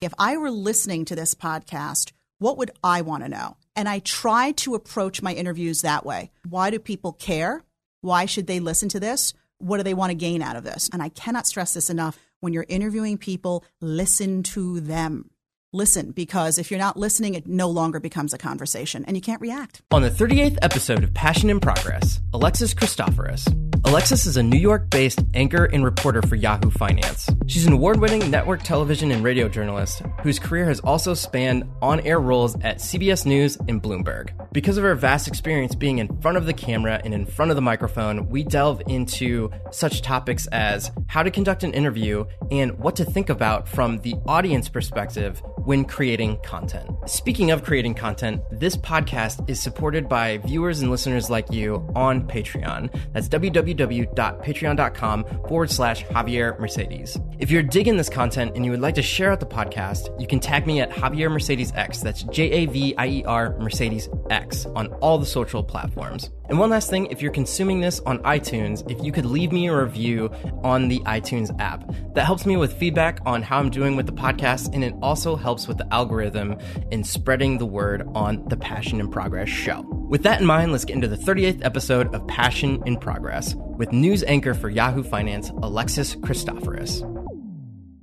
If I were listening to this podcast, what would I want to know? And I try to approach my interviews that way. Why do people care? Why should they listen to this? What do they want to gain out of this? And I cannot stress this enough. When you're interviewing people, listen to them. Listen, because if you're not listening, it no longer becomes a conversation and you can't react. On the 38th episode of Passion in Progress, Alexis Christoforous. Alexis is a New York based anchor and reporter for Yahoo Finance. She's an award winning network television and radio journalist whose career has also spanned on air roles at CBS News and Bloomberg. Because of her vast experience being in front of the camera and in front of the microphone, we delve into such topics as how to conduct an interview and what to think about from the audience perspective when creating content. Speaking of creating content, this podcast is supported by viewers and listeners like you on Patreon. That's www.patreon.com forward slash Javier Mercedes. If you're digging this content and you would like to share out the podcast, you can tag me at Javier Mercedes X. That's J A V I E R Mercedes X on all the social platforms. And one last thing, if you're consuming this on iTunes, if you could leave me a review on the iTunes app, that helps me with feedback on how I'm doing with the podcast, and it also helps with the algorithm in spreading the word on the Passion in Progress show. With that in mind, let's get into the 38th episode of Passion in Progress with news anchor for Yahoo Finance, Alexis Christoforous.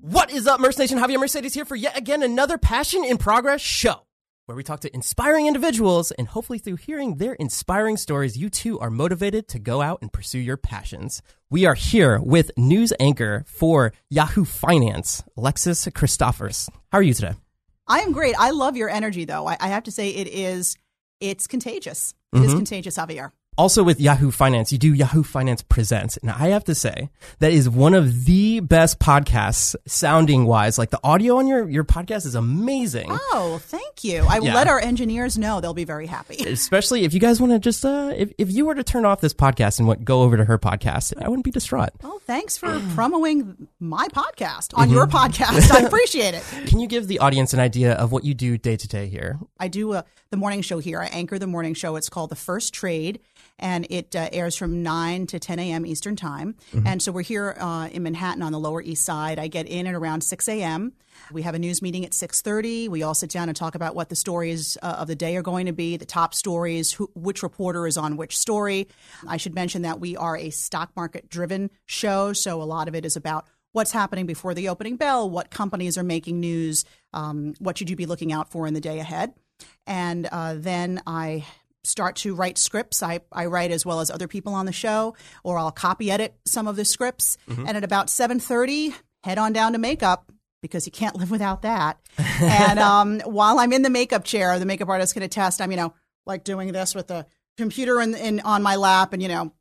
What is up, Merce Nation? Javier Mercedes here for yet again another Passion in Progress show where we talk to inspiring individuals and hopefully through hearing their inspiring stories, you too are motivated to go out and pursue your passions. We are here with news anchor for Yahoo Finance, Alexis Christoforous. How are you today? I am great. I love your energy, though. I, I have to say, it is it's contagious. It is Mhm. contagious, Javier. Also with Yahoo Finance, you do Yahoo Finance Presents. And I have to say, that is one of the best podcasts sounding wise. Like the audio on your, your podcast is amazing. Oh, thank you. I will Yeah. let our engineers know. They'll be very happy. Especially if you guys want to just, uh, if, if you were to turn off this podcast and what, go over to her podcast, I wouldn't be distraught. Well, thanks for promoting my podcast on your podcast. I appreciate it. Can you give the audience an idea of what you do day to day here? I do uh, the morning show here. I anchor the morning show. It's called The First Trade, and it uh, airs from 9 to 10 a.m. Eastern Time. And so we're here uh, in Manhattan on the Lower East Side. I get in at around 6 a.m. We have a news meeting at 6:30. We all sit down and talk about what the stories uh, of the day are going to be, the top stories, who, which reporter is on which story. I should mention that we are a stock market driven show, so a lot of it is about what's happening before the opening bell, what companies are making news, um, what should you be looking out for in the day ahead. And uh, then I start to write scripts. I, I write as well as other people on the show, or I'll copy edit some of the scripts. And at about 7.30, head on down to makeup because you can't live without that. and um, while I'm in the makeup chair, the makeup artist can attest, I'm, you know, like doing this with the computer in, in on my lap and, you know,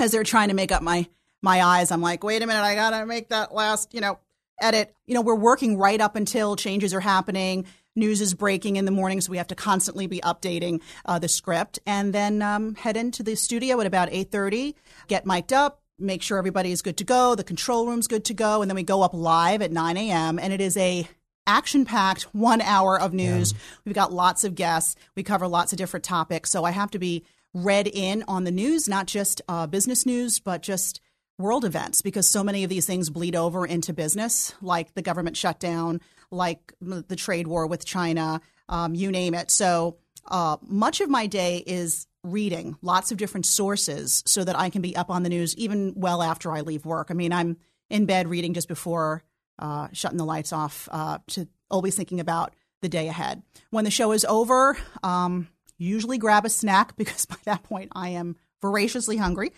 as they're trying to make up my my eyes, I'm like, wait a minute, I gotta make that last, you know, edit. You know, we're working right up until changes are happening. News is breaking in the morning, so we have to constantly be updating uh, the script, and then um, head into the studio at about eight thirty. Get mic'd up, make sure everybody is good to go. The control room's good to go, and then we go up live at nine a.m. and it is a action packed one hour of news. We've got lots of guests. We cover lots of different topics. So I have to be read in on the news, not just uh, business news, but just world events, because so many of these things bleed over into business, like the government shutdown, like the trade war with China, um, you name it. So uh, much of my day is reading lots of different sources so that I can be up on the news even well after I leave work. I mean, I'm in bed reading just before uh, shutting the lights off uh, to always thinking about the day ahead. When the show is over, um, usually grab a snack because by that point I am voraciously hungry.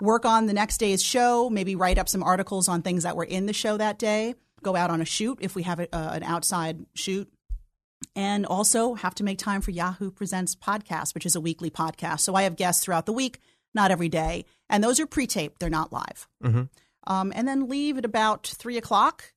Work on the next day's show, maybe write up some articles on things that were in the show that day. Go out on a shoot if we have a, uh, an outside shoot. And also have to make time for Yahoo Presents podcast, which is a weekly podcast. So I have guests throughout the week, not every day. And those are pre taped, they're not live. Mhm. Um, and then leave at about three o'clock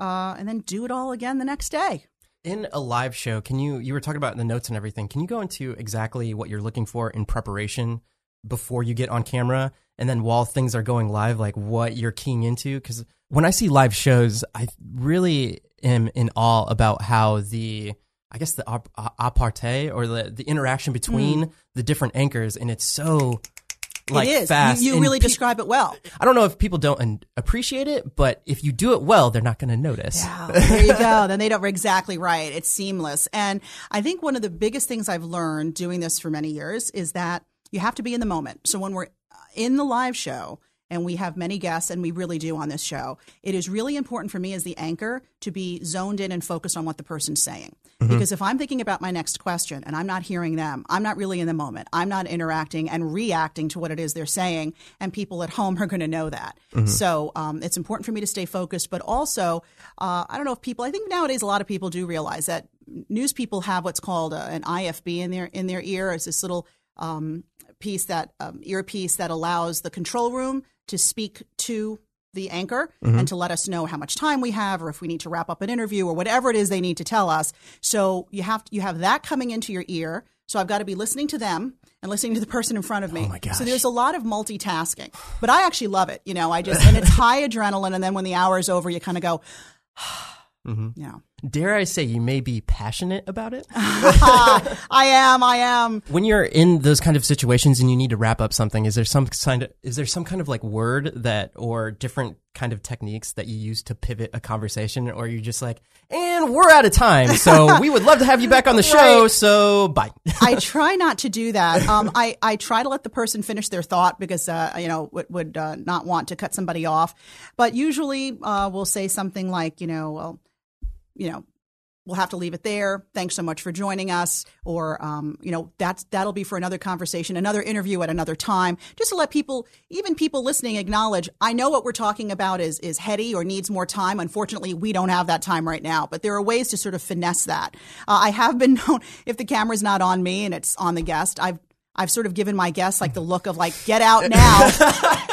uh, and then do it all again the next day. In a live show, can you, you were talking about the notes and everything. Can you go into exactly what you're looking for in preparation before you get on camera? And then while things are going live, like what you're keying into? Because when I see live shows, I really am in awe about how the, I guess the ap- aparté or the, the interaction between mm. the different anchors, and it's so like it is. fast. You, you really describe it well. I don't know if people don't appreciate it, but if you do it well, they're not going to notice. Wow, there you go. then they don't. Exactly right. It's seamless. And I think one of the biggest things I've learned doing this for many years is that you have to be in the moment. So when we're uh, in the live show and we have many guests, and we really do on this show, it is really important for me as the anchor to be zoned in and focused on what the person's saying. Because if I'm thinking about my next question and I'm not hearing them, I'm not really in the moment. I'm not interacting and reacting to what it is they're saying, and people at home are going to know that. So um, it's important for me to stay focused, but also, uh, I don't know if people. I think nowadays a lot of people do realize that news people have what's called a, an IFB in their in their ear. It's this little um, piece that um, earpiece that allows the control room to speak to the anchor and to let us know how much time we have or if we need to wrap up an interview or whatever it is they need to tell us. So you have you have that coming into your ear. So I've got to be listening to them and listening to the person in front of me. Oh my gosh. So there's a lot of multitasking. But I actually love it. You know, I just and it's high adrenaline and then when the hour is over you kind of go Mm-hmm. know. Dare I say you may be passionate about it? I am, I am. when you're in those kind of situations and you need to wrap up something, is there some kind of is there some kind of like word that or different kind of techniques that you use to pivot a conversation, or you're just like, and we're out of time, so we would love to have you back on the show, Right. so bye. I try not to do that. Um, I, I try to let the person finish their thought because, uh, you know, would, would uh, not want to cut somebody off. But usually uh, we'll say something like, you know, well, you know, we'll have to leave it there. Thanks so much for joining us. Or, um, you know, that's, that'll be for another conversation, another interview at another time, just to let people, even people listening acknowledge, I know what we're talking about is, is heady or needs more time. Unfortunately, we don't have that time right now, but there are ways to sort of finesse that. Uh, I have been known, if the camera's not on me and it's on the guest, I've, I've sort of given my guests like the look of like, get out now,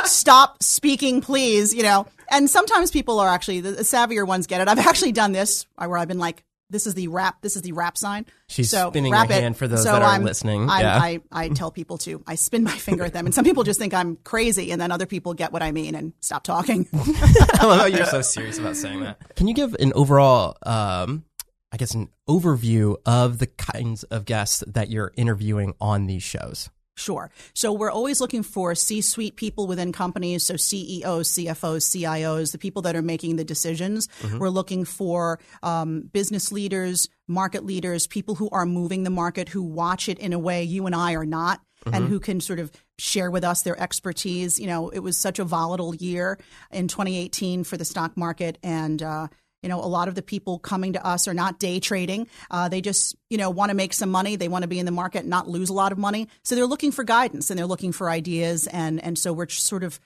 stop speaking, please, you know. And sometimes people are actually the, the savvier ones get it. I've actually done this uh, where I've been like, this is the wrap, this is the wrap sign. She's so spinning wrap her it. hand for those so that are I'm, listening. I, Yeah. I, I tell people to, I spin my finger at them, and some people just think I'm crazy, and then other people get what I mean and stop talking. I love how you're so serious about saying that. Can you give an overall, um, I guess, an overview of the kinds of guests that you're interviewing on these shows? Sure. So we're always looking for C-suite people within companies, so CEOs, CFOs, CIOs, the people that are making the decisions. We're looking for um, business leaders, market leaders, people who are moving the market, who watch it in a way you and I are not, and who can sort of share with us their expertise. You know, it was such a volatile year in 2018 for the stock market, and uh, you know, a lot of the people coming to us are not day trading. Uh, they just, you know, want to make some money. They want to be in the market, and not lose a lot of money. So they're looking for guidance and they're looking for ideas. And, and so we're sort of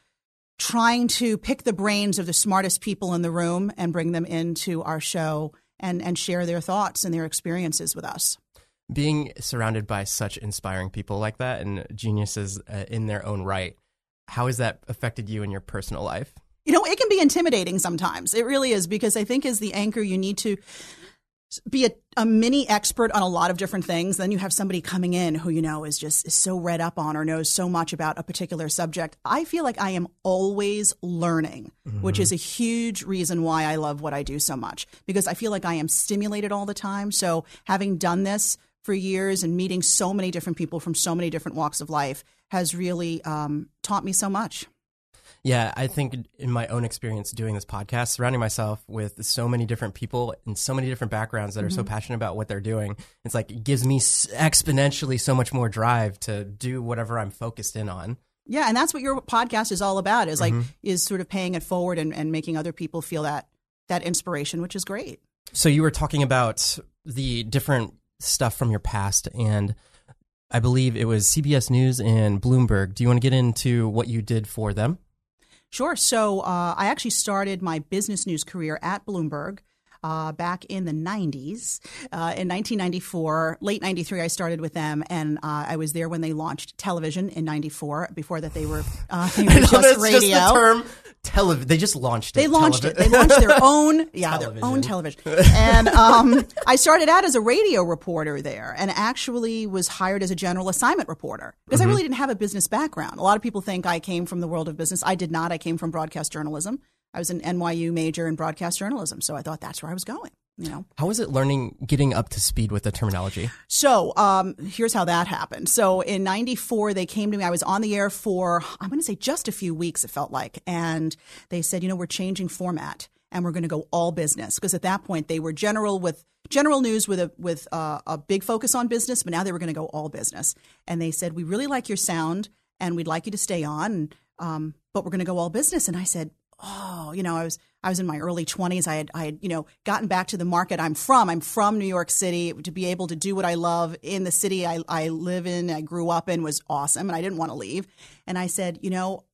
trying to pick the brains of the smartest people in the room and bring them into our show and, and share their thoughts and their experiences with us. Being surrounded by such inspiring people like that and geniuses uh, in their own right, how has that affected you in your personal life? You know, it can be intimidating sometimes. It really is because I think as the anchor, you need to be a, a mini expert on a lot of different things. Then you have somebody coming in who, you know, is just is so read up on or knows so much about a particular subject. I feel like I am always learning, which is a huge reason why I love what I do so much because I feel like I am stimulated all the time. So having done this for years and meeting so many different people from so many different walks of life has really um, taught me so much. Yeah, I think in my own experience doing this podcast, surrounding myself with so many different people and so many different backgrounds that are so mm-hmm. passionate about what they're doing, it's like it gives me exponentially so much more drive to do whatever I'm focused in on. Yeah, and that's what your podcast is all about. Is like mm-hmm. is sort of paying it forward and, and making other people feel that that inspiration, which is great. So you were talking about the different stuff from your past, and I believe it was CBS News and Bloomberg. Do you want to get into what you did for them? Sure. So uh, I actually started my business news career at Bloomberg. Uh, back in the 90s. Uh, in 1994, late 93, I started with them, and uh, I was there when they launched television in 94. Before that, they were, uh, they were just radio. just the term television. They just launched it. They launched it. They launched their own, yeah, their own television. And um, I started out as a radio reporter there, and actually was hired as a general assignment reporter because I really didn't have a business background. A lot of people think I came from the world of business. I did not. I came from broadcast journalism. I was an NYU major in broadcast journalism, so I thought that's where I was going. You know. How was it learning, getting up to speed with the terminology? So um, here's how that happened. So in '94, they came to me. I was on the air for I'm going to say just a few weeks. It felt like, and they said, you know, we're changing format and we're going to go all business because at that point they were general with general news with a with uh, a big focus on business, but now they were going to go all business. And they said, we really like your sound and we'd like you to stay on, um, but we're going to go all business. And I said, oh, you know, I was I was in my early 20s. I had I had, you know, gotten back to the market I'm from. I'm from New York City. To be able to do what I love in the city I, I live in, I grew up in was awesome and I didn't want to leave. And I said, you know,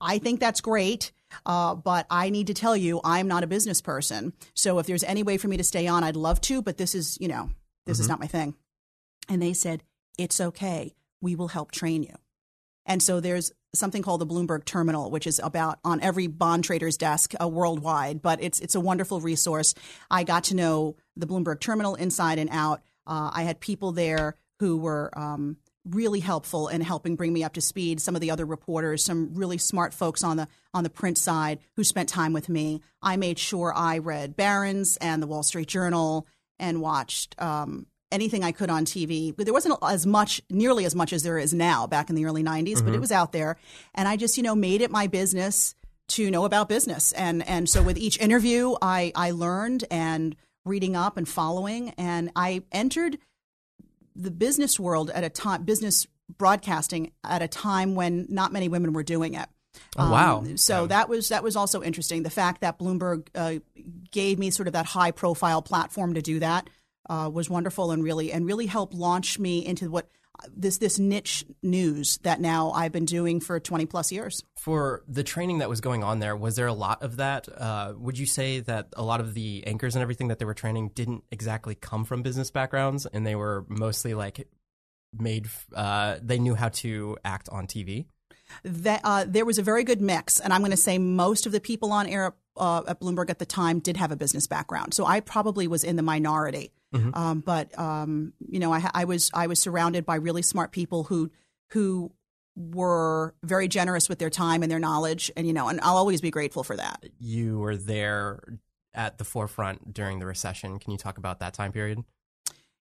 I think that's great. Uh, but I need to tell you, I'm not a business person. So if there's any way for me to stay on, I'd love to, but this is, you know, this mm-hmm. is not my thing. And they said, it's okay. We will help train you. And so there's something called the Bloomberg Terminal, which is about on every bond trader's desk uh, worldwide. But it's it's a wonderful resource. I got to know the Bloomberg Terminal inside and out. Uh, I had people there who were um, really helpful in helping bring me up to speed. Some of the other reporters, some really smart folks on the on the print side who spent time with me. I made sure I read Barron's and the Wall Street Journal and watched um, anything I could on TV. But there wasn't as much, nearly as much as there is now back in the early 90s, mm-hmm. but it was out there. And I just, you know, made it my business to know about business. And and so with each interview, I I learned and reading up and following and I entered the business world at a time business broadcasting at a time when not many women were doing it. Oh, wow! Um, so yeah. that was that was also interesting. The fact that Bloomberg uh, gave me sort of that high profile platform to do that uh, was wonderful and really and really helped launch me into what this this niche news that now I've been doing for 20 plus years. For the training that was going on there, was there a lot of that? Uh, would you say that a lot of the anchors and everything that they were training didn't exactly come from business backgrounds, and they were mostly like made uh, they knew how to act on TV? That uh, there was a very good mix, and I'm going to say most of the people on air uh, at Bloomberg at the time did have a business background. So I probably was in the minority. Mm-hmm. Um, but um, you know, I, I, was I was surrounded by really smart people who who were very generous with their time and their knowledge, and you know, and I'll always be grateful for that. You were there at the forefront during the recession. Can you talk about that time period?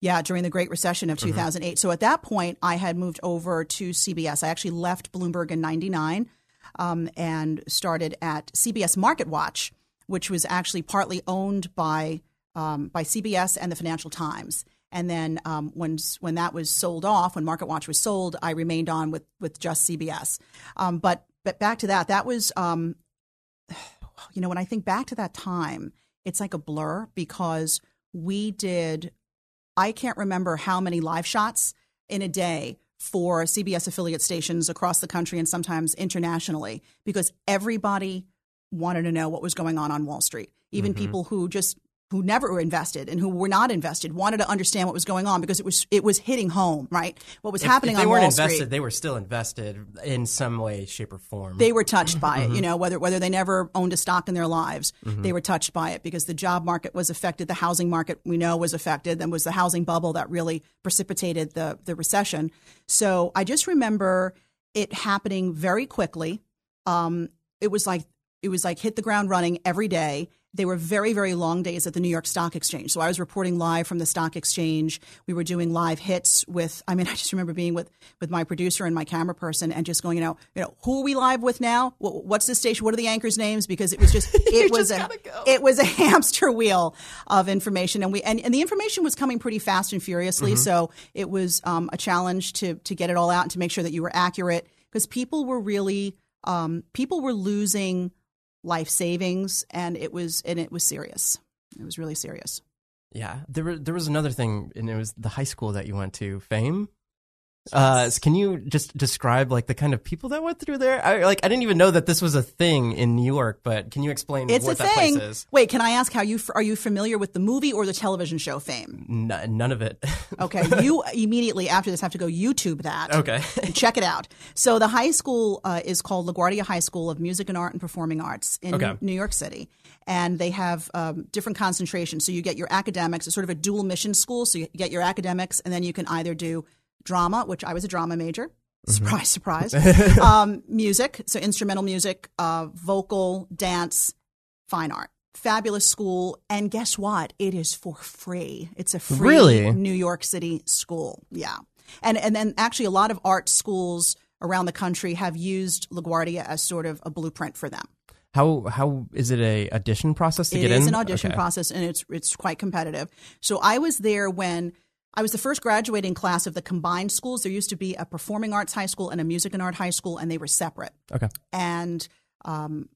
Yeah, during the Great Recession of 2008. Mm-hmm. So at that point, I had moved over to CBS. I actually left Bloomberg in '99 um, and started at CBS Market Watch, which was actually partly owned by um, by CBS and the Financial Times. And then um, when when that was sold off, when Market Watch was sold, I remained on with with just CBS. Um, but but back to that, that was um, you know when I think back to that time, it's like a blur because we did. I can't remember how many live shots in a day for CBS affiliate stations across the country and sometimes internationally because everybody wanted to know what was going on on Wall Street. Even mm-hmm. people who just who never were invested and who were not invested wanted to understand what was going on because it was it was hitting home, right? What was if, happening if they on weren't Wall invested, Street. They were still invested in some way, shape, or form. They were touched by mm-hmm. it, you know, whether whether they never owned a stock in their lives, mm-hmm. they were touched by it because the job market was affected, the housing market we know was affected, then was the housing bubble that really precipitated the the recession. So I just remember it happening very quickly. Um, it was like it was like hit the ground running every day they were very, very long days at the New York Stock Exchange. So I was reporting live from the stock exchange. We were doing live hits with, I mean, I just remember being with, with my producer and my camera person and just going, you know, you know, who are we live with now? What's the station? What are the anchors' names? Because it was just, it was a, go. it was a hamster wheel of information. And we, and, and the information was coming pretty fast and furiously. Mm-hmm. So it was um, a challenge to, to get it all out and to make sure that you were accurate because people were really, um, people were losing life savings, and it was and it was serious. It was really serious. Yeah, there was there was another thing, and it was the high school that you went to, Fame. Uh, can you just describe like the kind of people that went through there? I, like I didn't even know that this was a thing in New York, but can you explain it's what a that thing. place is? Wait, can I ask how you are you familiar with the movie or the television show Fame? N- none of it. okay, you immediately after this have to go YouTube that. Okay, check it out. So the high school uh, is called LaGuardia High School of Music and Art and Performing Arts in okay. New York City, and they have um, different concentrations. So you get your academics. It's sort of a dual mission school. So you get your academics, and then you can either do drama, which I was a drama major. Mm-hmm. Surprise, surprise. um, music, so instrumental music, uh, vocal, dance, fine art. fabulous school. And guess what? It is for free. It's a free Really? New York City school. Yeah. And, and then actually, a lot of art schools around the country have used LaGuardia as sort of a blueprint for them. How how is it a audition process to It get is in? an audition Okay. process, and it's it's quite competitive. So I was there when I was the first graduating class of the combined schools. There used to be a performing arts high school and a music and art high school, and they were separate. Okay. And um,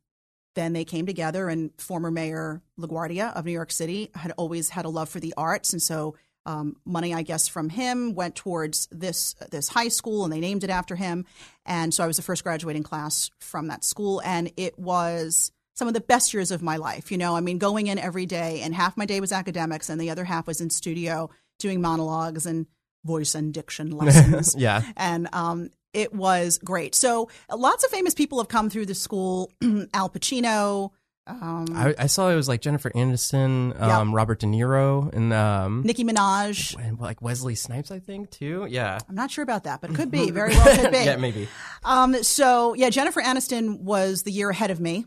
then they came together, and former Mayor LaGuardia of New York City had always had a love for the arts, and so um, money, I guess, from him went towards this this high school, and they named it after him. And so I was the first graduating class from that school, and it was some of the best years of my life. You know, I mean, going in every day, and half my day was academics, and the other half was in studio doing monologues and voice and diction lessons Yeah. and um, it was great. So lots of famous people have come through the school. Al Pacino, um, I, I saw it was like Jennifer Aniston, um, Robert De Niro, and um, Nicki Minaj. and like Wesley Snipes, I think too. Yeah. I'm not sure about that, but it could be. Very well could be. yeah, maybe. Um, so yeah, Jennifer Aniston was the year ahead of me.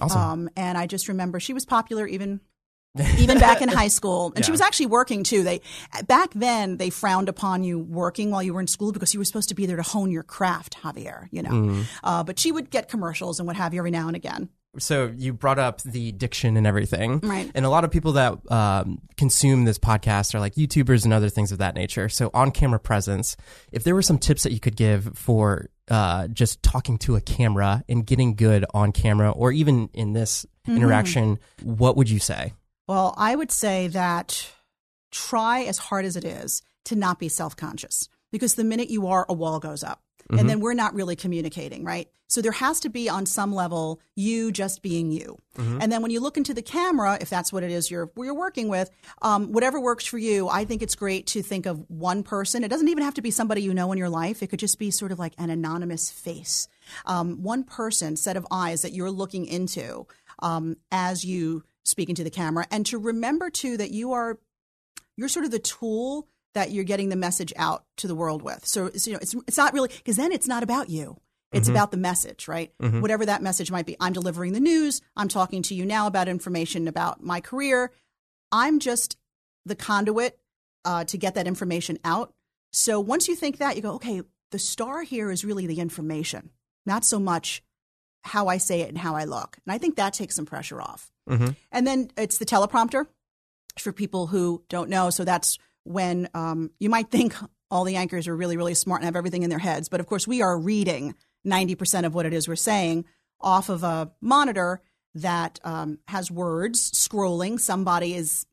Awesome. Um, and I just remember she was popular even even back in high school, and she was actually working too. They back then they frowned upon you working while you were in school because you were supposed to be there to hone your craft, Javier. You know, Mm-hmm. uh, but she would get commercials and what have you every now and again. so you brought up the diction and everything, Right. And a lot of people that um, consume this podcast are like YouTubers and other things of that nature. So on-camera presence. If there were some tips that you could give for uh, just talking to a camera and getting good on camera, or even in this Mm-hmm. interaction, what would you say? Well, I would say that try as hard as it is to not be self conscious because the minute you are, a wall goes up. And then we're not really communicating, right? So there has to be on some level you just being you. And then when you look into the camera, if that's what it is you're you're working with, um, whatever works for you, I think it's great to think of one person. It doesn't even have to be somebody you know in your life. It could just be sort of like an anonymous face, um, one person, set of eyes that you're looking into um, as you speak into the camera, and to remember too that you are you're sort of the tool that you're getting the message out to the world with. So it's, you know, it's it's not really because then it's not about you. It's about the message, right? Whatever that message might be. I'm delivering the news. I'm talking to you now about information about my career. I'm just the conduit uh, to get that information out. So once you think that, you go, okay, the star here is really the information, not so much how I say it and how I look. And I think that takes some pressure off. Mhm. And then it's the teleprompter for people who don't know. So that's when um, you might think all the anchors are really, really smart and have everything in their heads. But of course, we are reading 90% of what it is we're saying off of a monitor that um, has words scrolling. Somebody is,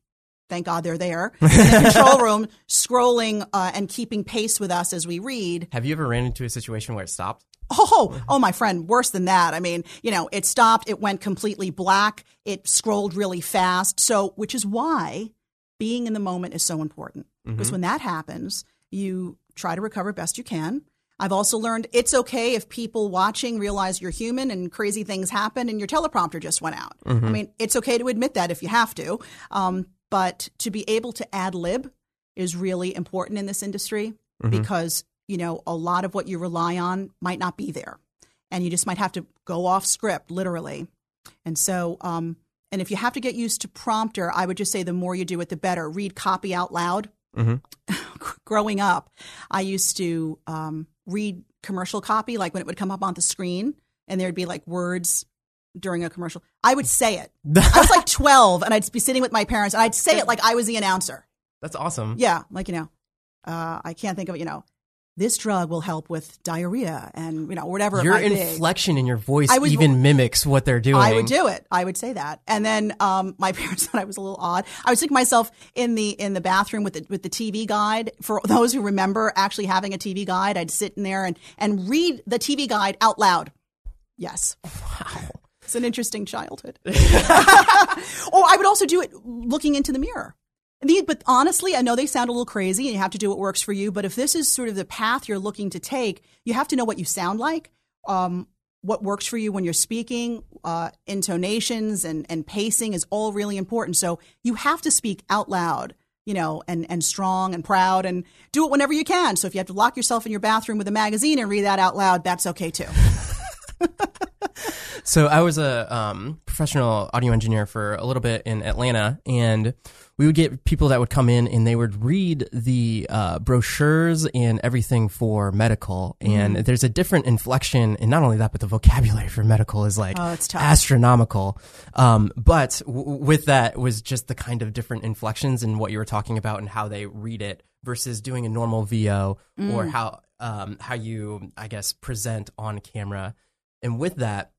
thank God they're there, in the control room scrolling uh, and keeping pace with us as we read. Have you ever ran into a situation where it stopped? Oh, oh, my friend, worse than that. I mean, you know, it stopped, it went completely black, it scrolled really fast. So, which is why being in the moment is so important. Because when that happens, you try to recover best you can. I've also learned it's okay if people watching realize you're human and crazy things happen and your teleprompter just went out. I mean, it's okay to admit that if you have to. Um, but to be able to ad lib is really important in this industry because, you know, a lot of what you rely on might not be there. And you just might have to go off script, literally. And so, um, and if you have to get used to prompter, I would just say the more you do it, the better. Read copy out loud. Growing up, I used to um, read commercial copy, like when it would come up on the screen and there'd be like words during a commercial. I would say it. I was like 12 and I'd be sitting with my parents and I'd say it like I was the announcer. That's awesome. Yeah, like, you know, uh, I can't think of it, you know, this drug will help with diarrhea and, you know, whatever Your might be. inflection in your voice I was- even mimics what they're doing. I would do it. I would say that. And then um, my parents thought I was a little odd. I would stick myself in the in the bathroom with the with the TV guide. For those who remember actually having a TV guide, I'd sit in there and and read the TV guide out loud. Yes. Wow. It's an interesting childhood. or I would also do it looking into the mirror. The- But honestly, I know they sound a little crazy and you have to do what works for you. But if this is sort of the path you're looking to take, you have to know what you sound like, um, what works for you when you're speaking, uh, intonations and, and pacing is all really important. So you have to speak out loud, you know, and, and strong and proud and do it whenever you can. So if you have to lock yourself in your bathroom with a magazine and read that out loud, that's okay too. so I was a um, professional audio engineer for a little bit in Atlanta, and we would get people that would come in and they would read the uh, brochures and everything for medical. And there's a different inflection, and not only that, but the vocabulary for medical is like Oh, astronomical. Um, but w- with that was just the kind of different inflections in what you were talking about and how they read it versus doing a normal VO or how um, how you I guess present on camera. And with that,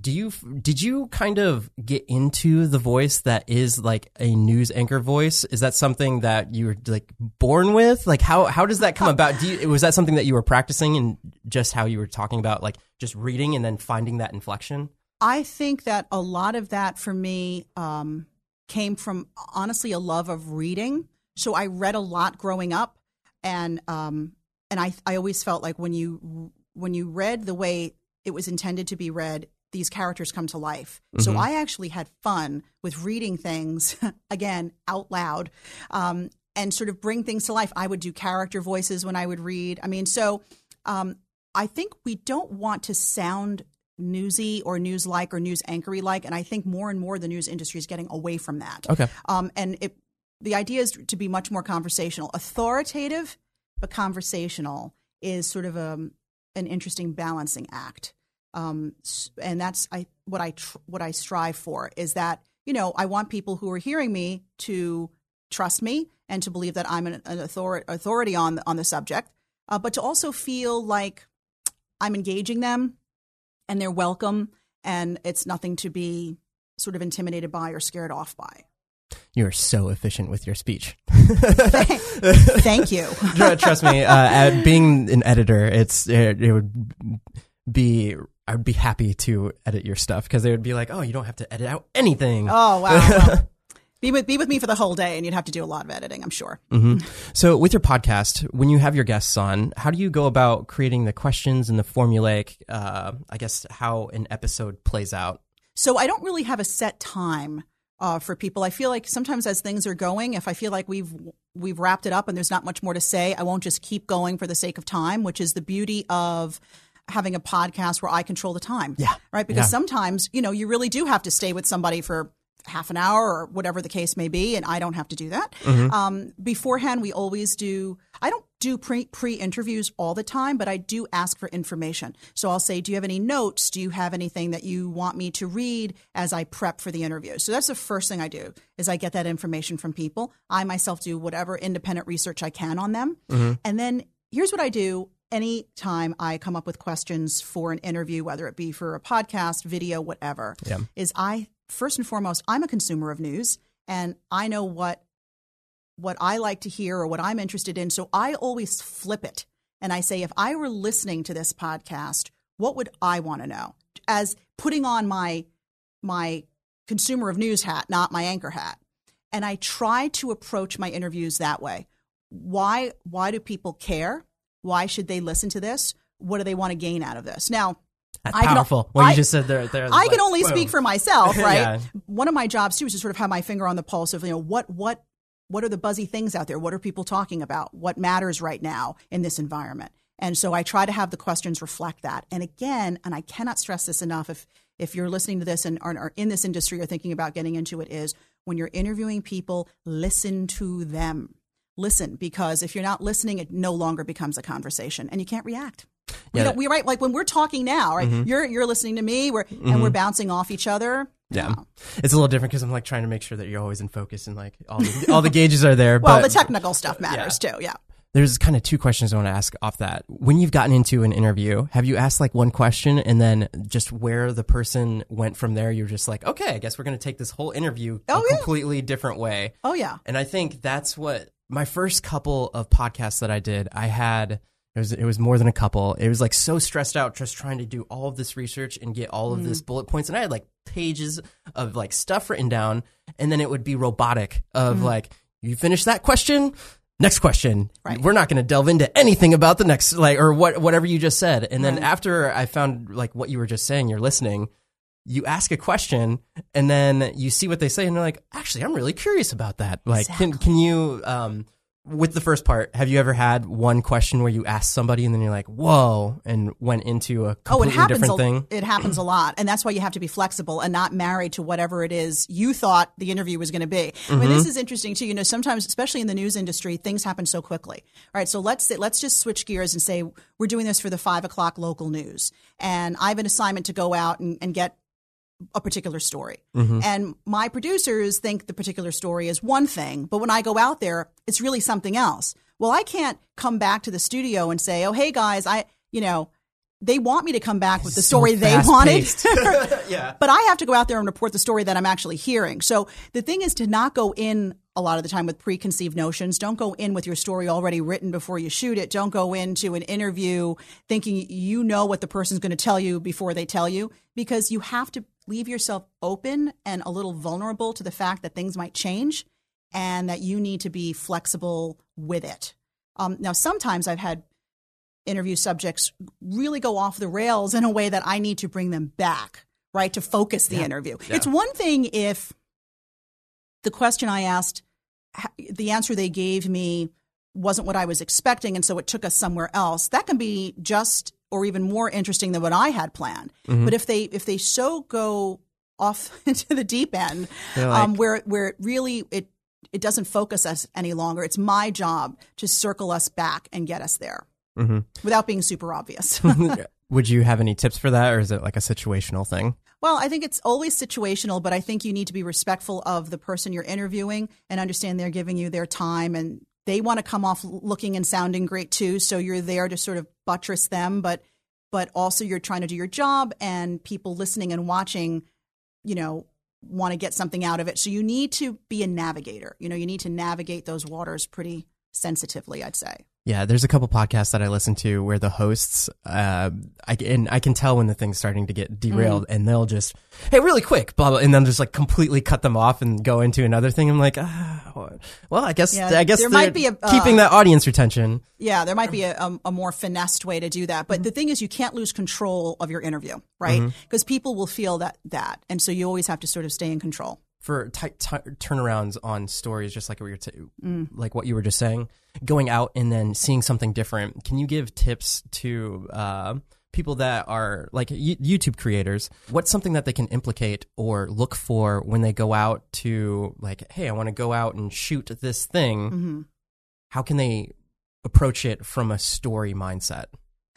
do you did you kind of get into the voice that is like a news anchor voice? Is that something that you were like born with? Like how how does that come about? You, was that something that you were practicing and just how you were talking about like just reading and then finding that inflection? I think that a lot of that for me um, came from honestly a love of reading. So I read a lot growing up, and um, and I I always felt like when you when you read the way it was intended to be read, these characters come to life. So I actually had fun with reading things again out loud. Um, and sort of bring things to life. I would do character voices when I would read. I mean, so um, I think we don't want to sound newsy or news like or news anchory like, and I think more and more the news industry is getting away from that. Okay. Um, and it, the idea is to be much more conversational, authoritative, but conversational is sort of a, an interesting balancing act. Um, and that's I what I tr- what I strive for is that you know I want people who are hearing me to trust me and to believe that I'm an, an authority authority on the, on the subject, uh, but to also feel like I'm engaging them and they're welcome and it's nothing to be sort of intimidated by or scared off by. You are so efficient with your speech. Thank you. Trust me, uh, being an editor, it's it, it would be I would be happy to edit your stuff because they would be like, "Oh, you don't have to edit out anything." Oh wow. Be with be with me for the whole day, and you'd have to do a lot of editing, I'm sure. So, with your podcast, when you have your guests on, how do you go about creating the questions and the formulaic? Uh, I guess how an episode plays out. So I don't really have a set time uh, for people. I feel like sometimes as things are going, if I feel like we've we've wrapped it up and there's not much more to say, I won't just keep going for the sake of time, which is the beauty of having a podcast where I control the time. Yeah. Right. Because Yeah. sometimes, you know, you really do have to stay with somebody for half an hour or whatever the case may be, and I don't have to do that. Um, beforehand, we always do. I don't do pre pre interviews all the time, but I do ask for information. So I'll say, "Do you have any notes? Do you have anything that you want me to read as I prep for the interview?" So that's the first thing I do is I get that information from people. I myself do whatever independent research I can on them, and then here's what I do. Anytime I come up with questions for an interview, whether it be for a podcast, video, whatever, Yeah. is I first and foremost, I'm a consumer of news and I know what what I like to hear or what I'm interested in. So I always flip it and I say, if I were listening to this podcast, what would I want to know? As putting on my my consumer of news hat, not my anchor hat. And I try to approach my interviews that way. Why why do people care? Why should they listen to this? What do they want to gain out of this? Now, That's I can- powerful. what I- you just said there, there I can only speak for myself, right? Yeah. One of my jobs too is to sort of have my finger on the pulse of you know what what what are the buzzy things out there? What are people talking about? What matters right now in this environment? And so I try to have the questions reflect that. And again, and I cannot stress this enough if if you're listening to this and are, are in this industry or thinking about getting into it is when you're interviewing people, listen to them. Listen, because if you're not listening, it no longer becomes a conversation and you can't react. We, Yeah. don't, we right like when we're talking now, right? Mm-hmm. You're you're listening to me, we're and mm-hmm. we're bouncing off each other. Yeah, No. it's a little different because I'm like trying to make sure that you're always in focus and like all the, all the gauges are there. Well, but the technical stuff matters too. Yeah. there's kind of two questions I want to ask off that. When you've gotten into an interview, have you asked like one question and then just where the person went from there? You're just like, okay, I guess we're going to take this whole interview Oh, a yeah. completely different way. Oh yeah. And I think that's what my first couple of podcasts that I did, I had it was it was more than a couple. It was like so stressed out just trying to do all of this research and get all of Mm. this bullet points and I had like pages of like stuff written down and then it would be robotic of Mm. like you finish that question Next question. Right. We're not going to delve into anything about the next, like, or what, whatever you just said. And then Right. after I found, like, what you were just saying, you're listening, you ask a question and then you see what they say and they're like, actually, I'm really curious about that. Like, can, Exactly. can you, um, with the first part, have you ever had one question where you asked somebody and then you're like, "Whoa," and went into a Oh, it completely happens. different a, thing? It happens a lot, and that's why you have to be flexible and not married to whatever it is you thought the interview was going to be. I mean, Mm-hmm. this is interesting too. You know, sometimes, especially in the news industry, things happen so quickly. All right, so let's say, let's just switch gears and say we're doing this for the five o'clock local news, and I have an assignment to go out and, and get a particular story. Mm-hmm. And my producers think the particular story is one thing, but when I go out there, it's really something else. Well, I can't come back to the studio and say, "Oh, hey guys, I, you know, they want me to come back with the So story they wanted." yeah. but I have to go out there and report the story that I'm actually hearing. So the thing is to not go in a lot of the time with preconceived notions. Don't go in with your story already written before you shoot it. Don't go into an interview thinking you know what the person's going to tell you before they tell you because you have to leave yourself open and a little vulnerable to the fact that things might change and that you need to be flexible with it. Um, now, sometimes I've had interview subjects really go off the rails in a way that I need to bring them back, right, to focus the interview. Yeah. It's one thing if the question I asked, the answer they gave me wasn't what I was expecting, and so it took us somewhere else. That can be just or even more interesting than what I had planned. Mm-hmm. But if they if they so go off into the deep end, like- um, where where it really it it doesn't focus us any longer. It's my job to circle us back and get us there Mm-hmm. without being super obvious. Would you have any tips for that, or is it like a situational thing? well, I think it's always situational, but I think you need to be respectful of the person you're interviewing and understand they're giving you their time and they want to come off looking and sounding great too. So you're there to sort of buttress them, but but also you're trying to do your job and people listening and watching, you know, want to get something out of it. So you need to be a navigator. You know, you need to navigate those waters pretty sensitively, I'd say. Yeah, there's a couple podcasts that I listen to where the hosts, uh, I and I can tell when the thing's starting to get derailed, Mm. and they'll just, hey, really quick, blah blah, and then just like completely cut them off and go into another thing. I'm like, ah, well, I guess Yeah, I guess there might be a, uh, keeping that audience retention. Yeah, there might be a, a, a more finessed way to do that. But the thing is, you can't lose control of your interview, right? Because people will feel that that, and so you always have to sort of stay in control. For tight t- turnarounds on stories, just like what you're t- Mm. like what you were just saying, going out and then seeing something different. Can you give tips to uh, people that are like y- YouTube creators? What's something that they can implicate or look for when they go out to like, hey, I want to go out and shoot this thing. hmm How can they approach it from a story mindset?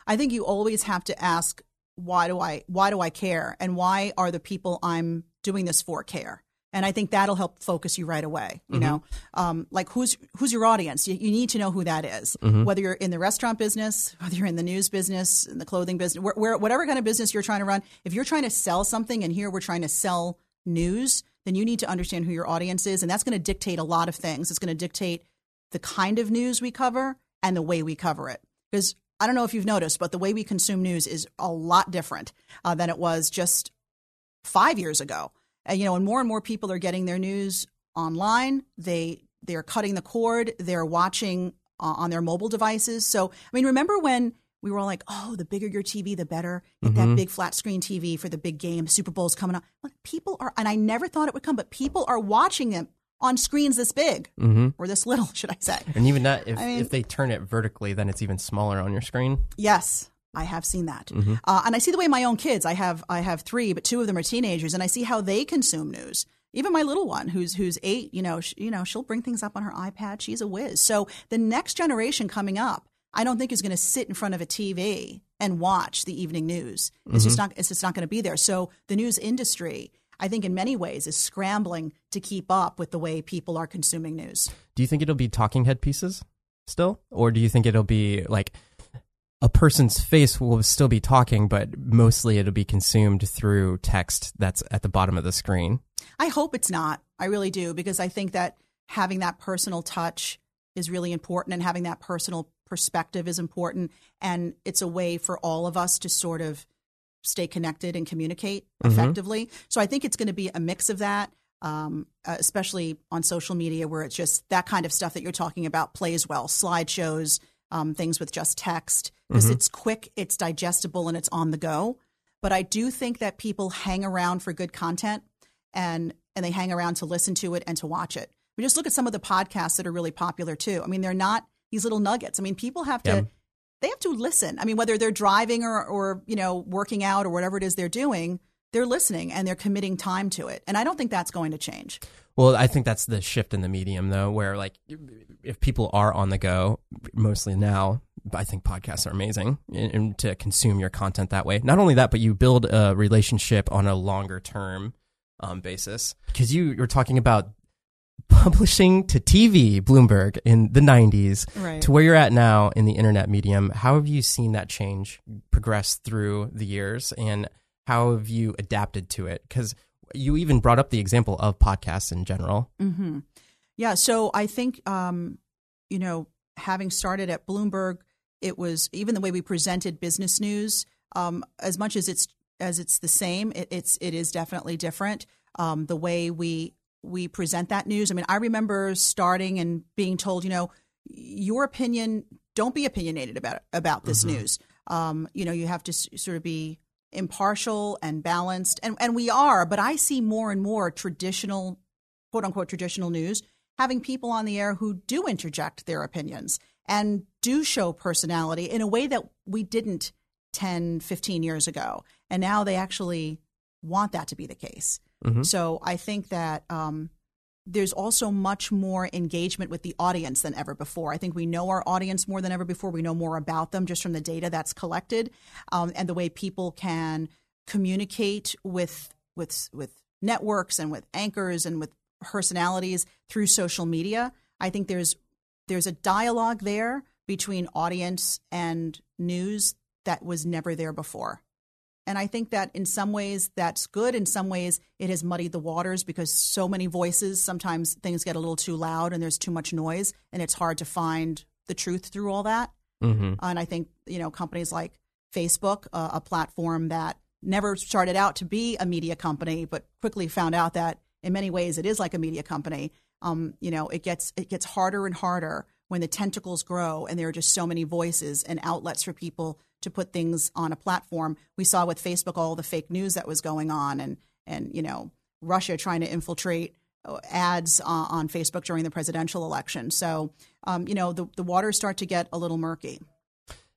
I think you always have to ask, why do I why do I care, and why are the people I'm doing this for care? And I think that'll help focus you right away. You know, um, like who's who's your audience? You, you need to know who that is. Whether you're in the restaurant business, whether you're in the news business, in the clothing business, where, where, whatever kind of business you're trying to run. If you're trying to sell something, and here we're trying to sell news, then you need to understand who your audience is, and that's going to dictate a lot of things. It's going to dictate the kind of news we cover and the way we cover it. Because I don't know if you've noticed, but the way we consume news is a lot different uh, than it was just five years ago. And, you know, and more and more people are getting their news online. They they're cutting the cord. They're watching uh, on their mobile devices. So, I mean, remember when we were all like, "Oh, the bigger your TV, the better. Get that big flat screen TV for the big game. Super Bowl's coming up." Look, people are, and I never thought it would come, but people are watching them on screens this big Mm-hmm. or this little, should I say? And even that, if, I mean- if they turn it vertically, then it's even smaller on your screen. Yes, I have seen that, Mm-hmm. uh, and I see the way my own kids. I have I have three, but two of them are teenagers, and I see how they consume news. Even my little one, who's who's eight, you know, sh- you know, she'll bring things up on her iPad. She's a whiz. So the next generation coming up, I don't think is going to sit in front of a TV and watch the evening news. It's just not. It's just not going to be there. So the news industry, I think, in many ways, is scrambling to keep up with the way people are consuming news. Do you think it'll be talking head pieces still? Or do you think it'll be like a person's face will still be talking, but mostly it'll be consumed through text that's at the bottom of the screen? I hope it's not. I really do because I think that having that personal touch is really important and having that personal perspective is important and it's a way for all of us to sort of stay connected and communicate effectively. So I think it's going to be a mix of that. Um, uh, especially on social media, where it's just that kind of stuff that you're talking about plays well. Slideshows, um, things with just text, because it's quick, it's digestible, and it's on the go. But I do think that people hang around for good content and and they hang around to listen to it and to watch it. We just look at some of the podcasts that are really popular too. I mean, they're not these little nuggets. I mean, people have to Yeah. they have to listen. I mean, whether they're driving or or you know working out or whatever it is they're doing, they're listening and they're committing time to it. And I don't think that's going to change. Well, I think that's the shift in the medium, though, where like if people are on the go, mostly now, I think podcasts are amazing and, and to consume your content that way. Not only that, but you build a relationship on a longer term um, basis because you you're talking about publishing to TV, Bloomberg in the '90s Right. to where you're at now in the internet medium. How have you seen that change progress through the years, and how have you adapted to it? Because you even brought up the example of podcasts in general. hmm Yeah. So I think, um, you know, having started at Bloomberg, it was even the way we presented business news. Um, as much as it's as it's the same, it, it's it is definitely different. Um, the way we we present that news. I mean, I remember starting and being told, you know, your opinion. Don't be opinionated about about this news. Um, you know, you have to s- sort of be impartial and balanced, and and we are. But I see more and more traditional quote unquote traditional news, having people on the air who do interject their opinions and do show personality in a way that we didn't 10, 15 years ago. And now they actually want that to be the case. Mhm. So I think that um, there's also much more engagement with the audience than ever before. I think we know our audience more than ever before. We know more about them just from the data that's collected um, and the way people can communicate with with with networks and with anchors and with personalities through social media. I think there's there's a dialogue there between audience and news that was never there before. And I think that in some ways that's good. In some ways it has muddied the waters because so many voices, sometimes things get a little too loud and there's too much noise and it's hard to find the truth through all that. Mm-hmm. And I think, you know, companies like Facebook, uh, a platform that never started out to be a media company, but quickly found out that in many ways it is like a media company. Um, you know, it gets it gets harder and harder when the tentacles grow and there are just so many voices and outlets for people to put things on a platform. We saw with Facebook all the fake news that was going on and and you know, Russia trying to infiltrate uh, ads uh, on Facebook during the presidential election. So, um, you know, the the waters start to get a little murky.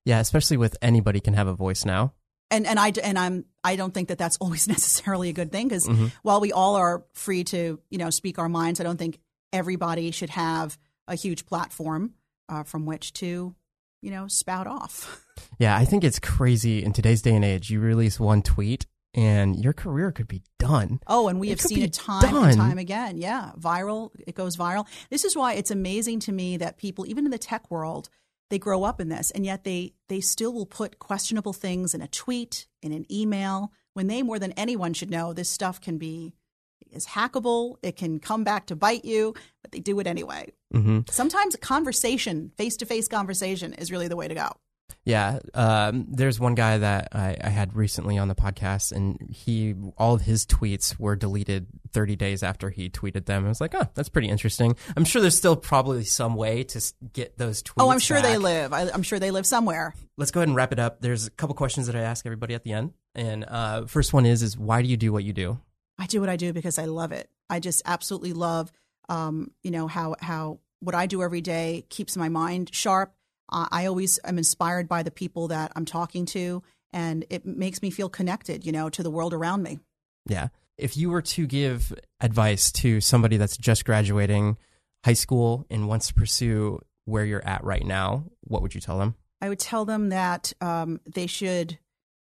Yeah, especially with anybody can have a voice now. and and I and I'm I don't think that that's always necessarily a good thing because Mhm. while we all are free to you know speak our minds, I don't think everybody should have a huge platform uh, from which to you know spout off. Yeah, I think it's crazy in today's day and age. You release one tweet and your career could be done. Oh, and we It have seen it time done. and time again. Yeah, viral. It goes viral. This is why it's amazing to me that people, even in the tech world, they grow up in this, and yet they they still will put questionable things in a tweet, in an email, when they more than anyone should know this stuff can be is hackable. It can come back to bite you, but they do it anyway. hmm Sometimes a conversation, face to face conversation, is really the way to go. Yeah, um, there's one guy that I, I had recently on the podcast, and he all of his tweets were deleted 30 days after he tweeted them. I was like, oh, that's pretty interesting. I'm sure there's still probably some way to get those tweets. Oh, I'm sure they live. I, I'm sure they live somewhere. Let's go ahead and wrap it up. There's a couple questions that I ask everybody at the end, and uh, first one is is why do you do what you do? I do what I do because I love it. I just absolutely love, um, you know, how how what I do every day keeps my mind sharp. Uh, I always am inspired by the people that I'm talking to, and it makes me feel connected, you know, to the world around me. Yeah. If you were to give advice to somebody that's just graduating high school and wants to pursue where you're at right now, what would you tell them? I would tell them that um, they should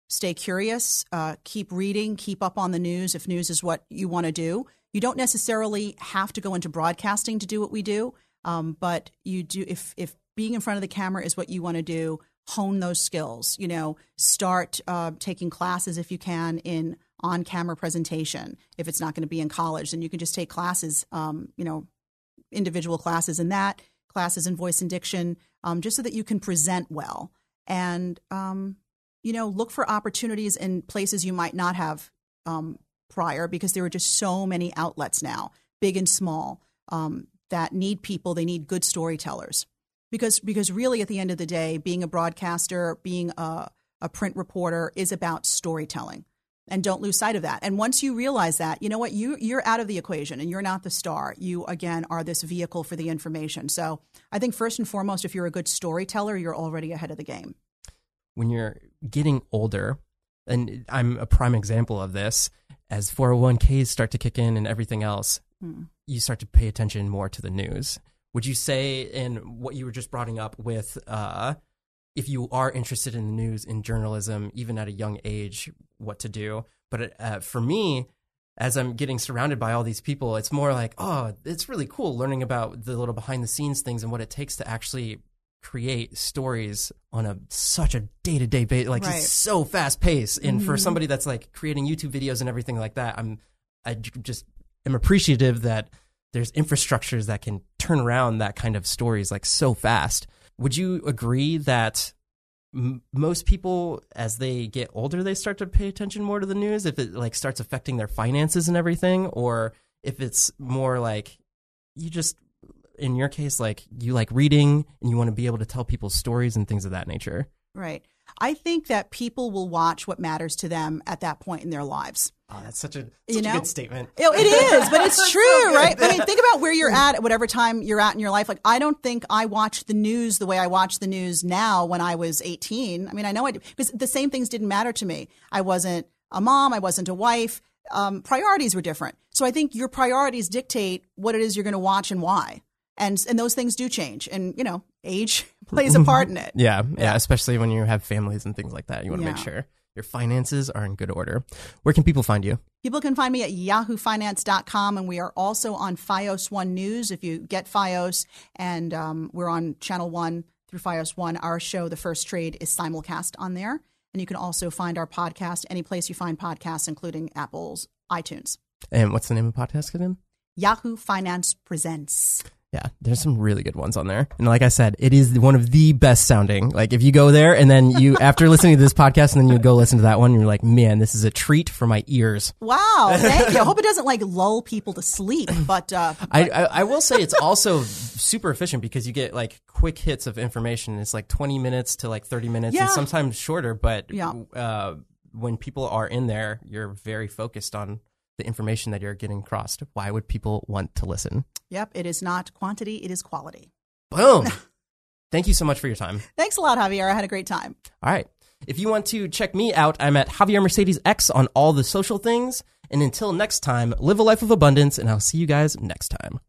stay curious, uh, keep reading, keep up on the news if news is what you want to do. You don't necessarily have to go into broadcasting to do what we do, um, but you do if if being in front of the camera is what you want to do. Hone those skills. You know, start uh, taking classes if you can in on camera presentation. If it's not going to be in college, then you can just take classes. Um, you know, individual classes in that, classes in voice and diction, um, just so that you can present well. And, um, you know, look for opportunities in places you might not have um, prior because there are just so many outlets now, big and small, um, that need people. They need good storytellers. Because, because really, at the end of the day, being a broadcaster, being a, a print reporter is about storytelling. and don't lose sight of that. And once you realize that, you know what, you you're out of the equation and you're not the star. You again are this vehicle for the information. So I think first and foremost, if you're a good storyteller, you're already ahead of the game. When you're getting older, and I'm a prime example of this, as 401ks start to kick in and everything else, hmm. you start to pay attention more to the news. Would you say in what you were just brought up with uh, if you are interested in the news in journalism, even at a young age, what to do. But uh, for me, as I'm getting surrounded by all these people, it's more like, oh, it's really cool learning about the little behind the scenes things and what it takes to actually create stories on a such a day to day basis. Like right. it's so fast paced, and mm-hmm. for somebody that's like creating YouTube videos and everything like that, I'm I just am appreciative that there's infrastructures that can turn around that kind of stories like so fast. Would you agree that m- most people, as they get older, they start to pay attention more to the news? If it like starts affecting their finances and everything, or if it's more like you just, in your case, like you like reading and you want to be able to tell people stories and things of that nature. Right. I think that people will watch what matters to them at that point in their lives. Oh, that's such a such you know? a good statement. it is, but it's true, so right? I mean, think about where you're at at whatever time you're at in your life. Like, I don't think I watch the news the way I watch the news now when I was 18. I mean, I know I do, because the same things didn't matter to me. I wasn't a mom. I wasn't a wife. Um, priorities were different. So I think your priorities dictate what it is you're going to watch and why. And, and those things do change. And, you know, age plays a part in it. Yeah, yeah, yeah, especially when you have families and things like that. You want to yeah. make sure your finances are in good order. Where can people find you? People can find me at yahoofinance.com, and we are also on Fios One News. If you get Fios, and um, we're on Channel One through Fios One, our show, The First Trade, is simulcast on there. And you can also find our podcast any place you find podcasts, including Apple's iTunes. And what's the name of the podcast again? Yahoo Finance Presents. Yeah, there's some really good ones on there. And like I said, it is one of the best sounding. Like if you go there and then you, after listening to this podcast and then you go listen to that one, you're like, man, this is a treat for my ears. Wow. Thank you. I hope it doesn't like lull people to sleep, but, uh, but. I, I, I, will say it's also super efficient because you get like quick hits of information. It's like 20 minutes to like 30 minutes yeah. and sometimes shorter, but, yeah. uh, when people are in there, you're very focused on the information that you're getting crossed. Why would people want to listen? Yep, it is not quantity, it is quality. Boom. Thank you so much for your time. Thanks a lot, Javier. I had a great time. All right. If you want to check me out, I'm at Javier Mercedes X on all the social things. And until next time, live a life of abundance, and I'll see you guys next time.